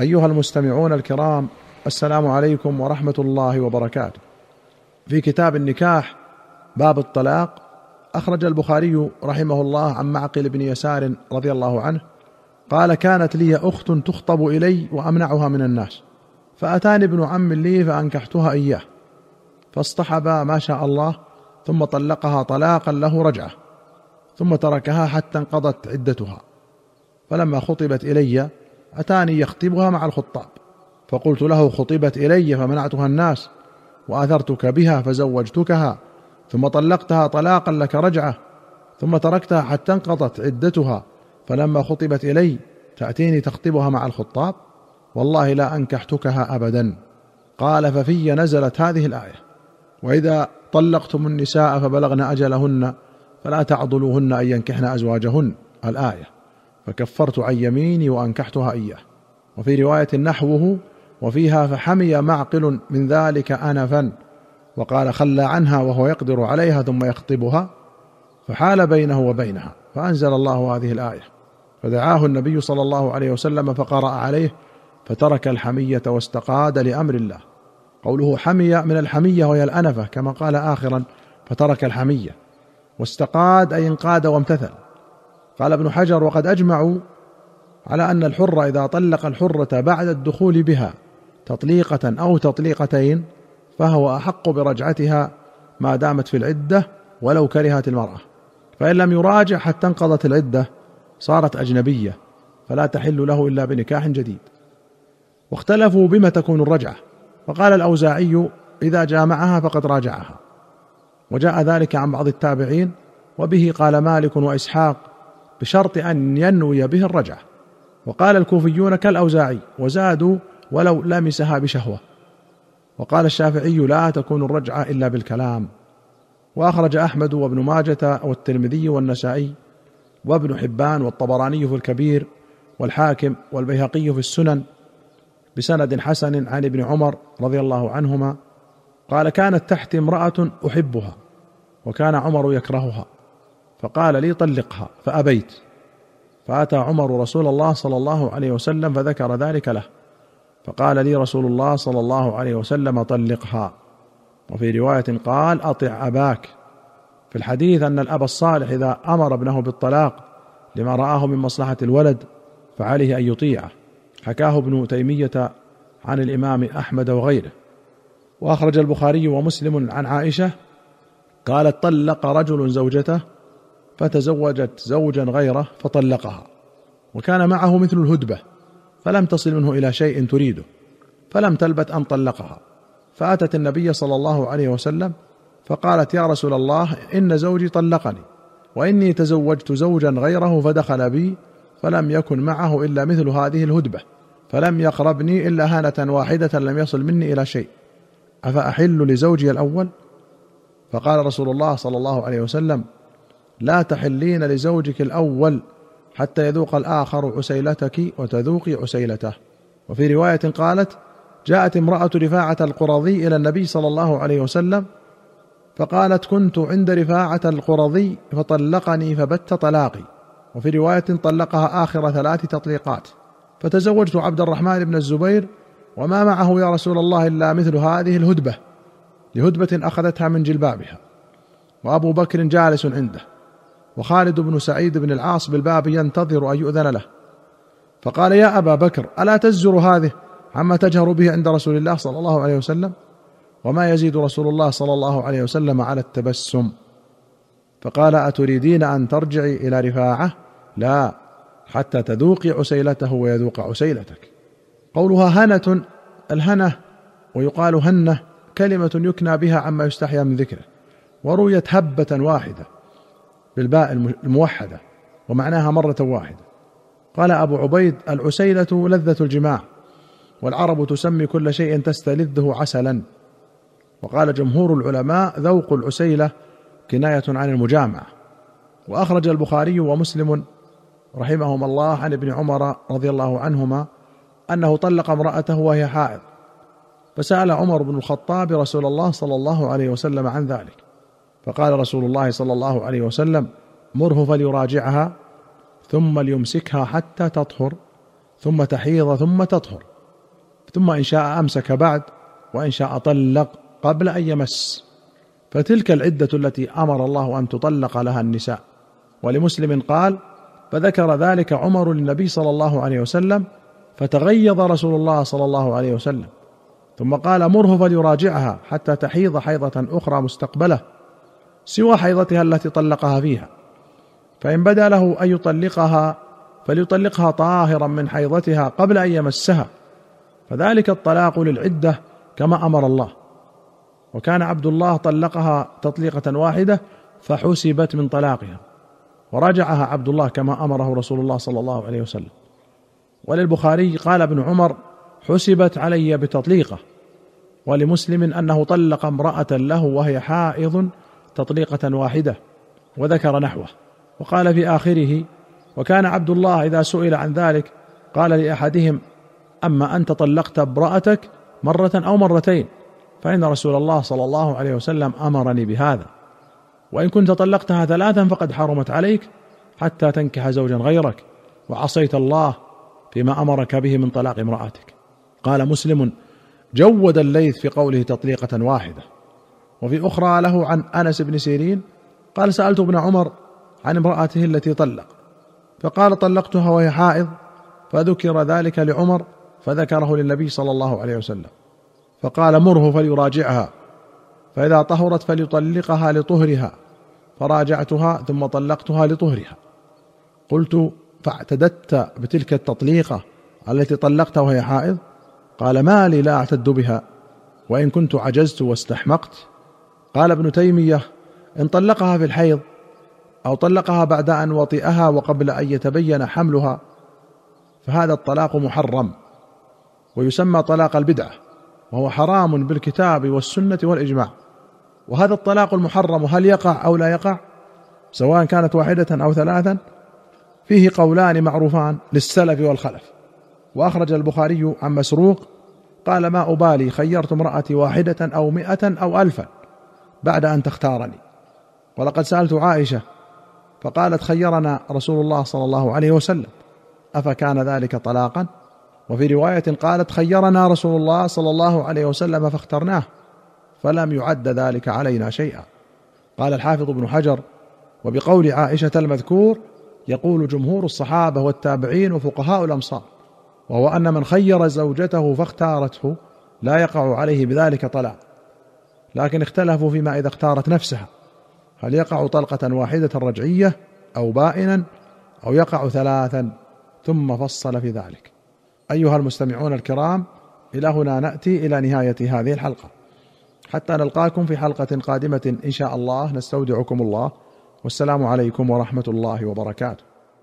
أيها المستمعون الكرام السلام عليكم ورحمة الله وبركاته. في كتاب النكاح باب الطلاق أخرج البخاري رحمه الله عن معقل بن يسار رضي الله عنه قال كانت لي أخت تخطب إلي وأمنعها من الناس فأتاني ابن عم لي فأنكحتها إياه فاصطحبا ما شاء الله ثم طلقها طلاقا له رجعة ثم تركها حتى انقضت عدتها فلما خطبت إلي أتاني يخطبها مع الخطاب. فقلت له خطبت إلي فمنعتها الناس وآثرتك بها فزوجتكها ثم طلقتها طلاقا لك رجعة ثم تركتها حتى انقضت عدتها فلما خطبت إلي تأتيني تخطبها مع الخطاب؟ والله لا أنكحتكها ابدا. قال ففي نزلت هذه الآية وإذا طلقتم النساء فبلغن أجلهن فلا تعضلوهن أن ينكحن أزواجهن. الآية. فكفرت عن يميني وأنكحتها إياه. وفي رواية نحوه وفيها فحمي معقل من ذلك انفا. وقال خلى عنها وهو يقدر عليها ثم يخطبها. فحال بينه وبينها. فأنزل الله هذه الآية. فدعاه النبي صلى الله عليه وسلم فقرأ عليه فترك الحمية واستقاد لأمر الله. قوله حمي من الحمية وهي الأنفة كما قال اخرا فترك الحمية. واستقاد أي انقاد وامتثل. قال ابن حجر وقد أجمعوا على أن الحر إذا طلق الحرة بعد الدخول بها تطليقة أو تطليقتين فهو أحق برجعتها ما دامت في العدة ولو كرهت المرأة. فإن لم يراجع حتى انقضت العدة صارت أجنبية فلا تحل له إلا بنكاح جديد. واختلفوا بما تكون الرجعة. فقال الأوزاعي إذا جامعها فقد راجعها. وجاء ذلك عن بعض التابعين. وبه قال مالك وإسحاق بشرط أن ينوي به الرجعة. وقال الكوفيون كالأوزاعي وزادوا ولو لمسها بشهوة. وقال الشافعي لا تكون الرجعة إلا بالكلام. وأخرج أحمد وابن ماجة والترمذي والنسائي وابن حبان والطبراني في الكبير والحاكم والبيهقي في السنن بسند حسن عن ابن عمر رضي الله عنهما. قال كانت تحتي امرأة أحبها وكان عمر يكرهها. فقال لي طلقها فأبيت. فأتى عمر رسول الله صلى الله عليه وسلم فذكر ذلك له. فقال لي رسول الله صلى الله عليه وسلم طلقها. وفي رواية قال أطع أباك. في الحديث أن الأب الصالح إذا أمر ابنه بالطلاق لما رآه من مصلحة الولد فعليه أن يطيعه. حكاه ابن تيمية عن الإمام أحمد وغيره. وأخرج البخاري ومسلم عن عائشة قالت طلق رجل زوجته فتزوجت زوجا غيره فطلقها وكان معه مثل الهدبة فلم تصل منه إلى شيء تريده فلم تلبت أن طلقها. فأتت النبي صلى الله عليه وسلم فقالت يا رسول الله إن زوجي طلقني وإني تزوجت زوجا غيره فدخل بي فلم يكن معه إلا مثل هذه الهدبة فلم يقربني إلا هانة واحدة لم يصل مني إلى شيء. أفأحل لزوجي الأول؟ فقال رسول الله صلى الله عليه وسلم لا تحلين لزوجك الأول حتى يذوق الآخر عسيلتك وتذوقي عسيلته. وفي رواية قالت جاءت امرأة رفاعة القرظي إلى النبي صلى الله عليه وسلم فقالت كنت عند رفاعة القرظي فطلقني فبت طلاقي. وفي رواية طلقها آخر ثلاث تطليقات. فتزوجت عبد الرحمن بن الزبير وما معه يا رسول الله إلا مثل هذه الهدبة لهدبة أخذتها من جلبابها. وأبو بكر جالس عنده. وخالد بن سعيد بن العاص بالباب ينتظر أن يؤذن له. فقال يا أبا بكر ألا تزجر هذه عما تجهر به عند رسول الله صلى الله عليه وسلم؟ وما يزيد رسول الله صلى الله عليه وسلم على التبسم. فقال أتريدين أن ترجعي إلى رفاعة؟ لا حتى تذوقي عسيلته ويذوق عسيلتك. قولها هنة الهنة ويقال هنة كلمة يكنى بها عما يستحيا من ذكره. ورويت هبة واحدة. بالباء الموحدة ومعناها مرة واحدة. قال أبو عبيد العسيلة لذة الجماع والعرب تسمي كل شيء تستلذه عسلا. وقال جمهور العلماء ذوق العسيلة كناية عن المجامعة. وأخرج البخاري ومسلم رحمهما الله عن ابن عمر رضي الله عنهما أنه طلق امرأته وهي حائض. فسأل عمر بن الخطاب رسول الله صلى الله عليه وسلم عن ذلك. فقال رسول الله صلى الله عليه وسلم مره فليراجعها ثم ليمسكها حتى تطهر ثم تحيض ثم تطهر ثم إن شاء أمسك بعد وإن شاء طلق قبل أن يمس. فتلك العدة التي أمر الله أن تطلق لها النساء. ولمسلم قال فذكر ذلك عمر للنبي صلى الله عليه وسلم فتغيظ رسول الله صلى الله عليه وسلم. ثم قال مره فليراجعها حتى تحيض حيضة أخرى مستقبلة. سوى حيضتها التي طلقها فيها. فإن بدا له أن يطلقها فليطلقها طاهرا من حيضتها قبل أن يمسها. فذلك الطلاق للعدة كما أمر الله. وكان عبد الله طلقها تطليقة واحدة فحسبت من طلاقها. وراجعها عبد الله كما أمره رسول الله صلى الله عليه وسلم. وللبخاري قال ابن عمر حسبت علي بتطليقة. ولمسلم أنه طلق امرأة له وهي حائض تطليقة واحدة وذكر نحوه وقال في آخره وكان عبد الله إذا سئل عن ذلك قال لأحدهم أما انت طلقت امرأتك مرة أو مرتين فإن رسول الله صلى الله عليه وسلم أمرني بهذا وإن كنت طلقتها ثلاثا فقد حرمت عليك حتى تنكح زوجا غيرك وعصيت الله فيما أمرك به من طلاق امرأتك. قال مسلم جود الليث في قوله تطليقة واحدة. وفي أخرى له عن أنس بن سيرين قال سألت ابن عمر عن امرأته التي طلق فقال طلقتها وهي حائض فذكر ذلك لعمر فذكره للنبي صلى الله عليه وسلم فقال مره فليراجعها فإذا طهرت فليطلقها لطهرها فراجعتها ثم طلقتها لطهرها قلت فاعتددت بتلك التطليقة التي طلقتها وهي حائض؟ قال ما لي لا أعتد بها وإن كنت عجزت واستحمقت قال ابن تيمية إن طلقها في الحيض أو طلقها بعد أن وطئها وقبل أن يتبين حملها فهذا الطلاق محرم ويسمى طلاق البدعة وهو حرام بالكتاب والسنة والإجماع. وهذا الطلاق المحرم هل يقع أو لا يقع؟ سواء كانت واحدة أو ثلاثا فيه قولان معروفان للسلف والخلف. وأخرج البخاري عن مسروق قال ما أبالي خيرت امرأتي واحدة أو مائه أو الفا. بعد أن تختارني. ولقد سألت عائشة فقالت خيرنا رسول الله صلى الله عليه وسلم أفكان ذلك طلاقا؟ وفي رواية قالت خيرنا رسول الله صلى الله عليه وسلم فاخترناه فلم يعد ذلك علينا شيئا. قال الحافظ ابن حجر وبقول عائشة المذكور يقول جمهور الصحابة والتابعين وفقهاء الأمصار وهو أن من خير زوجته فاختارته لا يقع عليه بذلك طلاق. لكن اختلفوا فيما إذا اختارت نفسها. هل يقع طلقة واحدة رجعية أو بائنا أو يقع ثلاثا؟ ثم فصل في ذلك. أيها المستمعون الكرام إلى هنا نأتي إلى نهاية هذه الحلقة. حتى نلقاكم في حلقة قادمة إن شاء الله. نستودعكم الله. والسلام عليكم ورحمة الله وبركاته.